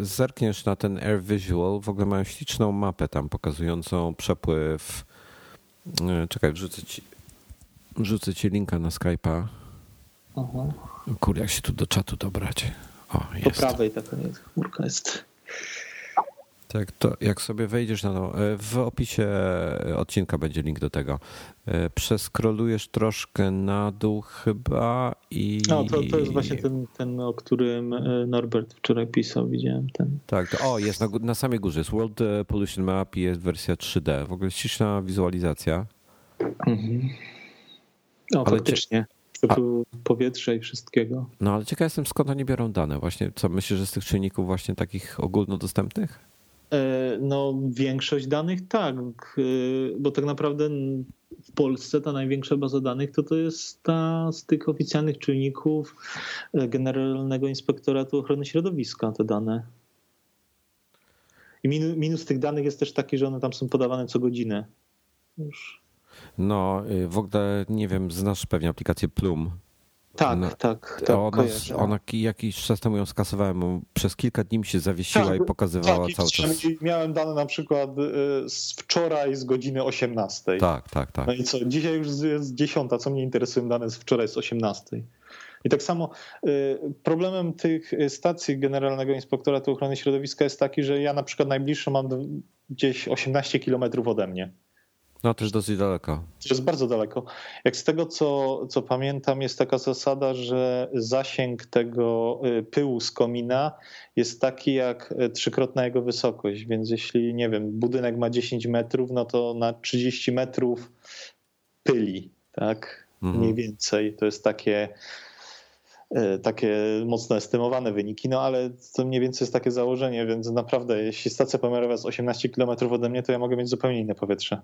y, zerkniesz na ten Air Visual, w ogóle mają śliczną mapę tam pokazującą przepływ. Y, czekaj, wrzucę ci, wrzucę ci linka na Skype'a. Kur, jak się tu do czatu dobrać. O, jest. Po prawej taka chmurka jest. Tak, to jak sobie wejdziesz na to, e, w opisie odcinka będzie link do tego. E, przeskrolujesz troszkę na dół chyba i... No, to, to jest właśnie ten, ten, o którym e, Norbert wczoraj pisał, widziałem ten. Tak, to, o, jest na, na samej górze, jest World Pollution Map i jest wersja 3D. W ogóle śliczna wizualizacja. Mhm. No, ale faktycznie. A... powietrza i wszystkiego. No, ale ciekaw jestem, skąd oni biorą dane. Właśnie, co myślisz, że z tych czynników właśnie takich ogólnodostępnych? E, no, większość danych tak, e, bo tak naprawdę w Polsce ta największa baza danych to, to jest ta z tych oficjalnych czynników e, Generalnego Inspektoratu Ochrony Środowiska, te dane. I minus, minus tych danych jest też taki, że one tam są podawane co godzinę. Już. No, y, w ogóle nie wiem, znasz pewnie aplikację Plum. Tak, no, tak, tak. Ona, ona jakiś czas temu ją skasowałem, przez kilka dni mi się zawiesiła tak, i pokazywała tak, cały czas. Miałem dane na przykład y, z wczoraj z godziny 18. Tak, tak, tak. No i co, dzisiaj już jest 10, co mnie interesują dane z wczoraj z 18. I tak samo y, problemem tych stacji Generalnego Inspektoratu Ochrony Środowiska jest taki, że ja na przykład najbliższą mam gdzieś 18 kilometrów ode mnie. No też dosyć daleko. To jest bardzo daleko. Jak z tego, co, co pamiętam, jest taka zasada, że zasięg tego y, pyłu z komina jest taki jak y, trzykrotna jego wysokość, więc jeśli, nie wiem, budynek ma 10 metrów, no to na 30 metrów pyli, tak? Mhm. Mniej więcej. To jest takie y, takie mocno estymowane wyniki, no ale to mniej więcej jest takie założenie, więc naprawdę jeśli stacja pomiarowa jest 18 km ode mnie, to ja mogę mieć zupełnie inne powietrze.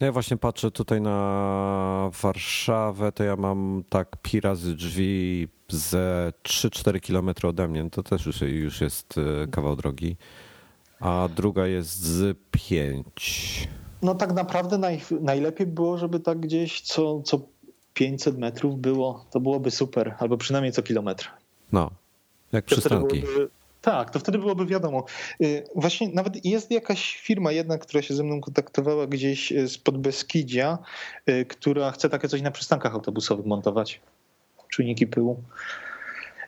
No ja właśnie patrzę tutaj na Warszawę, to ja mam tak pi razy drzwi ze 3-4 km ode mnie, no to też już, już jest e, kawał drogi, a druga jest z 5. No tak naprawdę naj, najlepiej było, żeby tak gdzieś co, co 500 metrów było, to byłoby super, albo przynajmniej co kilometr. No, jak przystanki. Byłoby, Tak, to wtedy byłoby wiadomo. Y, właśnie nawet jest jakaś firma jedna, która się ze mną kontaktowała gdzieś y, spod Beskidzia, y, która chce takie coś na przystankach autobusowych montować. Czujniki pyłu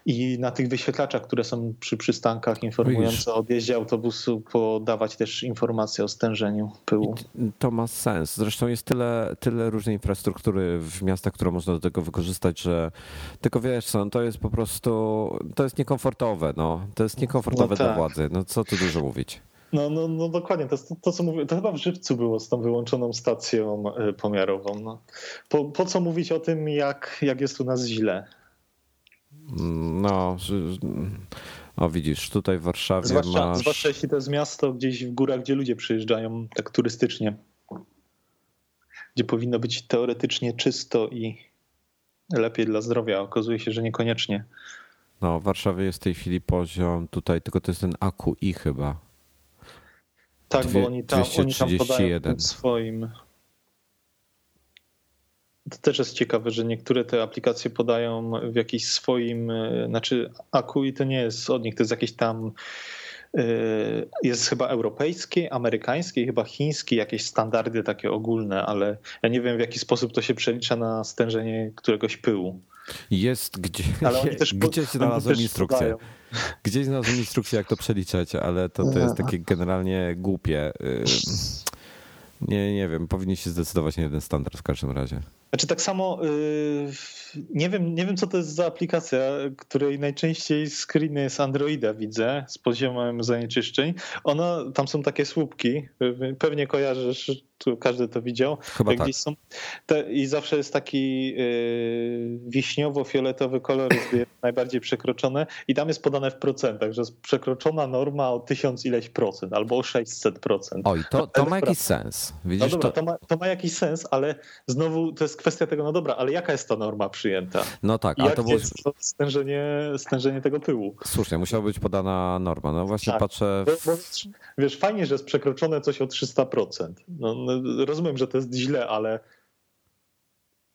i na tych wyświetlaczach, które są przy przystankach informujące o odjeździe autobusu, podawać też informacje o stężeniu pyłu. I to ma sens. Zresztą jest tyle, tyle różnej infrastruktury w miastach, które można do tego wykorzystać, że tylko wiesz co, no to jest po prostu, to jest niekomfortowe, no. To jest niekomfortowe no tak. dla władzy. No co tu dużo mówić. No, no, no dokładnie, to, to, to co mówię, to chyba w Żywcu było z tą wyłączoną stacją e, pomiarową. No. Po, po co mówić o tym, jak, jak jest u nas źle? No, o widzisz, tutaj w Warszawie zwłaszcza, masz... Zwłaszcza jeśli to jest miasto gdzieś w górach, gdzie ludzie przyjeżdżają tak turystycznie. Gdzie powinno być teoretycznie czysto i lepiej dla zdrowia. Okazuje się, że niekoniecznie. No, w Warszawie jest w tej chwili poziom tutaj, tylko to jest ten AQI chyba. Tak, Dwie, bo oni tam, oni tam podają swoim to też jest ciekawe, że niektóre te aplikacje podają w jakiś swoim, e, znaczy AKUI to nie jest od nich, to jest jakieś tam e, jest chyba europejskie, amerykańskie, chyba chińskie, jakieś standardy takie ogólne, ale ja nie wiem w jaki sposób to się przelicza na stężenie któregoś pyłu. Jest gdzie, ale oni [laughs] też, gdzieś znalazłem instrukcję. Podają. Gdzieś znalazłem instrukcję, jak to przeliczać, ale to, to jest takie generalnie głupie. Nie, nie wiem, powinni się zdecydować na jeden standard w każdym razie. Znaczy tak samo yy, nie, wiem, nie wiem, co to jest za aplikacja, której najczęściej screeny z Androida widzę z poziomem zanieczyszczeń. Ona, tam są takie słupki, pewnie kojarzysz tu każdy to widział. Chyba tak. Są te, I zawsze jest taki yy, wiśniowo-fioletowy kolor, jest [laughs] najbardziej przekroczone i tam jest podane w procentach, że jest przekroczona norma o tysiąc ileś procent albo o 600 procent. Oj, to, to ma jakiś sens. Widzisz, no dobra, to... To, ma, to ma jakiś sens, ale znowu to jest kwestia tego, no dobra, ale jaka jest ta norma przyjęta? No tak, a to było... jest to stężenie, stężenie tego pyłu? Słusznie, musiała być podana norma. No właśnie tak. patrzę... W... Bo, bo, wiesz, fajnie, że jest przekroczone coś o 300%. No, no rozumiem, że to jest źle, ale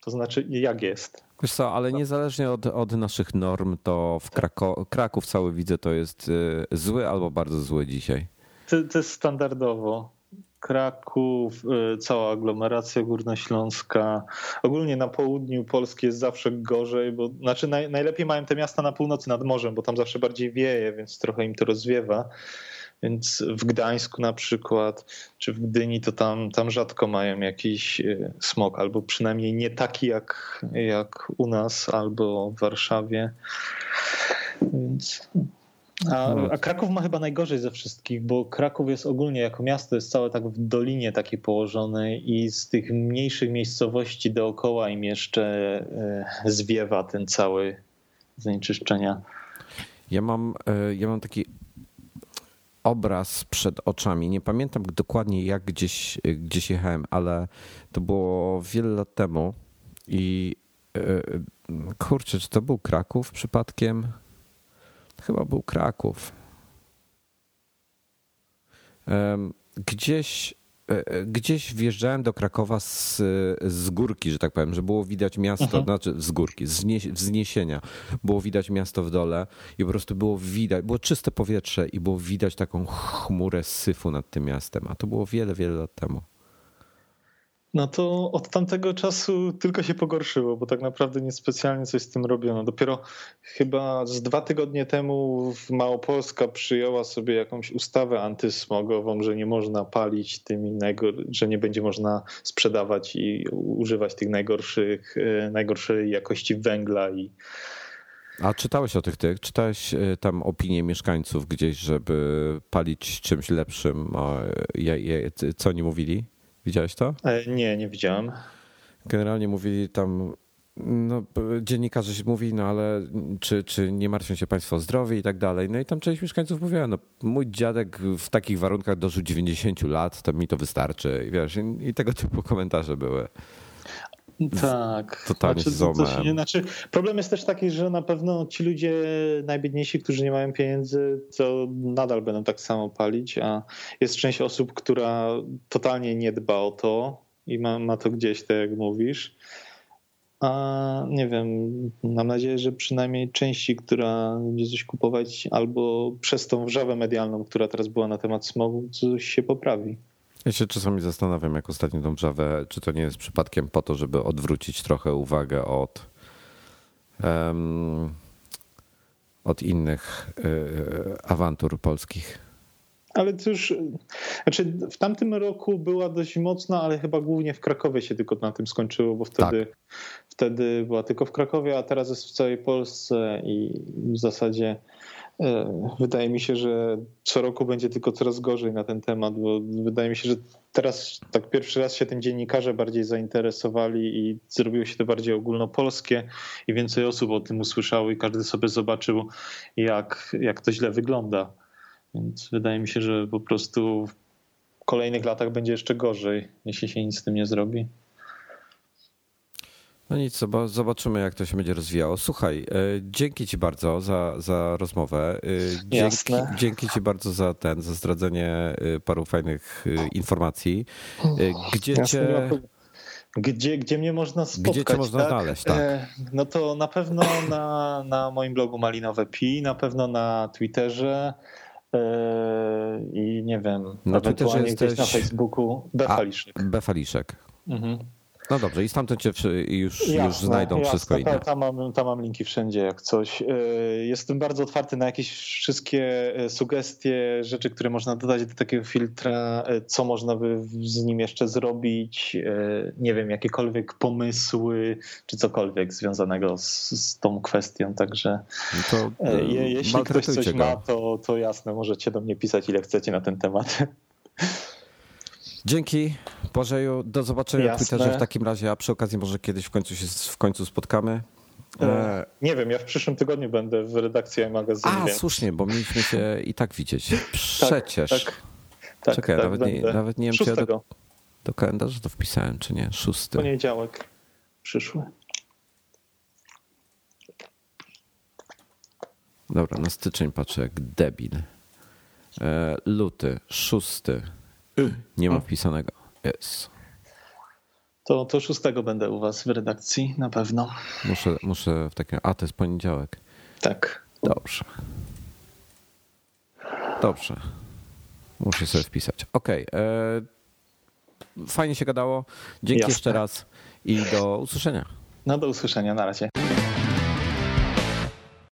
to znaczy jak jest? Wiesz co, ale niezależnie od, od naszych norm, to w Krako Kraków cały widzę to jest y, zły albo bardzo zły dzisiaj. To, to jest standardowo. Kraków, y, cała aglomeracja górnośląska. Ogólnie na południu Polski jest zawsze gorzej, bo znaczy naj, najlepiej mają te miasta na północy nad morzem, bo tam zawsze bardziej wieje, więc trochę im to rozwiewa. Więc w Gdańsku na przykład, czy w Gdyni, to tam, tam rzadko mają jakiś e, smog, albo przynajmniej nie taki jak, jak u nas, albo w Warszawie. Więc a, no. a, Kraków ma chyba najgorzej ze wszystkich, bo Kraków jest ogólnie jako miasto jest całe tak w dolinie takiej położonej i z tych mniejszych miejscowości dookoła im jeszcze e, zwiewa ten cały zanieczyszczenia. Ja mam, e, ja mam taki obraz przed oczami. Nie pamiętam dokładnie jak gdzieś, gdzieś jechałem, ale to było wiele lat temu i e, kurczę, czy to był Kraków przypadkiem? Chyba był Kraków. Gdzieś gdzieś wjeżdżałem do Krakowa z, z górki, że tak powiem, że było widać miasto, mhm. znaczy z górki, z wzniesienia. Było widać miasto w dole i po prostu było widać, było czyste powietrze i było widać taką chmurę syfu nad tym miastem, a to było wiele, wiele lat temu no to od tamtego czasu tylko się pogorszyło, bo tak naprawdę niespecjalnie coś z tym robiono. Dopiero chyba z dwa tygodnie temu Małopolska przyjęła sobie jakąś ustawę antysmogową, że nie można palić tymi, że nie będzie można sprzedawać i używać tych najgorszych, e, najgorszej jakości węgla i a czytałeś o tych tych? Czytałeś e, tam opinie mieszkańców gdzieś, żeby palić czymś lepszym? Co oni mówili? Widziałeś to? E, nie, nie widziałem. Generalnie mówili tam, no, dziennikarze się mówi, no ale czy, czy nie martwią się państwo o zdrowie i tak dalej. No i tam część mieszkańców mówiła, no mój dziadek w takich warunkach dożył 90 lat, to mi to wystarczy. I wiesz, i tego typu komentarze były. Tak. Totalnie znaczy, znaczy, problem jest też taki, że na pewno ci ludzie najbiedniejsi, którzy nie mają pieniędzy, to nadal będą tak samo palić, a jest część osób, która totalnie nie dba o to i ma, ma to gdzieś, tak jak mówisz. a nie wiem, mam nadzieję, że przynajmniej części, która będzie coś kupować, albo przez tą wrzawę medialną, która teraz była na temat smogu, coś się poprawi. Ja się czasami zastanawiam, jak ostatnio tą wrzawę, czy to nie jest przypadkiem po to, żeby odwrócić trochę uwagę od, um, od innych y, awantur polskich. Ale już, znaczy w tamtym roku była dość mocna, ale chyba głównie w Krakowie się tylko na tym skończyło, bo wtedy, tak. wtedy była tylko w Krakowie, a teraz jest w całej Polsce i w zasadzie wydaje mi się, że co roku będzie tylko coraz gorzej na ten temat, bo wydaje mi się, że teraz tak pierwszy raz się tym dziennikarze bardziej zainteresowali i zrobiło się to bardziej ogólnopolskie i więcej osób o tym usłyszało i każdy sobie zobaczył, jak, jak to źle wygląda. Więc wydaje mi się, że po prostu w kolejnych latach będzie jeszcze gorzej, jeśli się nic z tym nie zrobi. No nic, zobaczymy, jak to się będzie rozwijało. Słuchaj, e, dzięki Ci bardzo za, za rozmowę. E, dzięki, Jasne. dzięki Ci bardzo za ten, za zdradzenie e, paru fajnych informacji. Gdzie Jasne. Cię. Gdzie, gdzie mnie można spotkać? Gdzie cię można tak? znaleźć, tak? No to na pewno na, na moim blogu Malinowe Pi, na pewno na Twitterze, i nie wiem, na Twitterze jesteś... na Facebooku Befaliszek. Befaliszek. Mhm. No dobrze, i stamtąd cię już, jasne, już znajdą jasne, wszystko inne. Tam mam, tam mam linki wszędzie, jak coś. Y, jestem bardzo otwarty na jakieś wszystkie y, sugestie, rzeczy, które można dodać do takiego filtra, y, co można by z nim jeszcze zrobić, nie wiem, jakiekolwiek pomysły, czy cokolwiek związanego z, z tą kwestią, także no to, je, jeśli ktoś coś go. ma, to, to jasne, możecie do mnie pisać ile chcecie na ten temat. [laughs] Dzięki. Bożeju, do zobaczenia Jasne. na Twitterze w takim razie, a przy okazji może kiedyś w końcu się w końcu spotkamy. E, nie wiem, ja w przyszłym tygodniu będę w redakcji magazynu. A, więc... słusznie, bo mieliśmy się i tak widzieć. [laughs] Tak, Przecież. Tak, tak, tak Czekaj, tak, nawet, nie, nawet nie wiem, czy ja do, do kalendarza to wpisałem, czy nie. Szósty. Poniedziałek przyszły. Dobra, na styczeń patrzę jak debil. E, luty, szósty. Nie ma wpisanego. To, to szóstego będę u was w redakcji na pewno. Muszę, muszę w takim. A to jest poniedziałek. Tak. Dobrze. Dobrze. Muszę sobie wpisać. Okej. Okay. E, fajnie się gadało. Dzięki Jasne. jeszcze raz i do usłyszenia. No do usłyszenia. Na razie.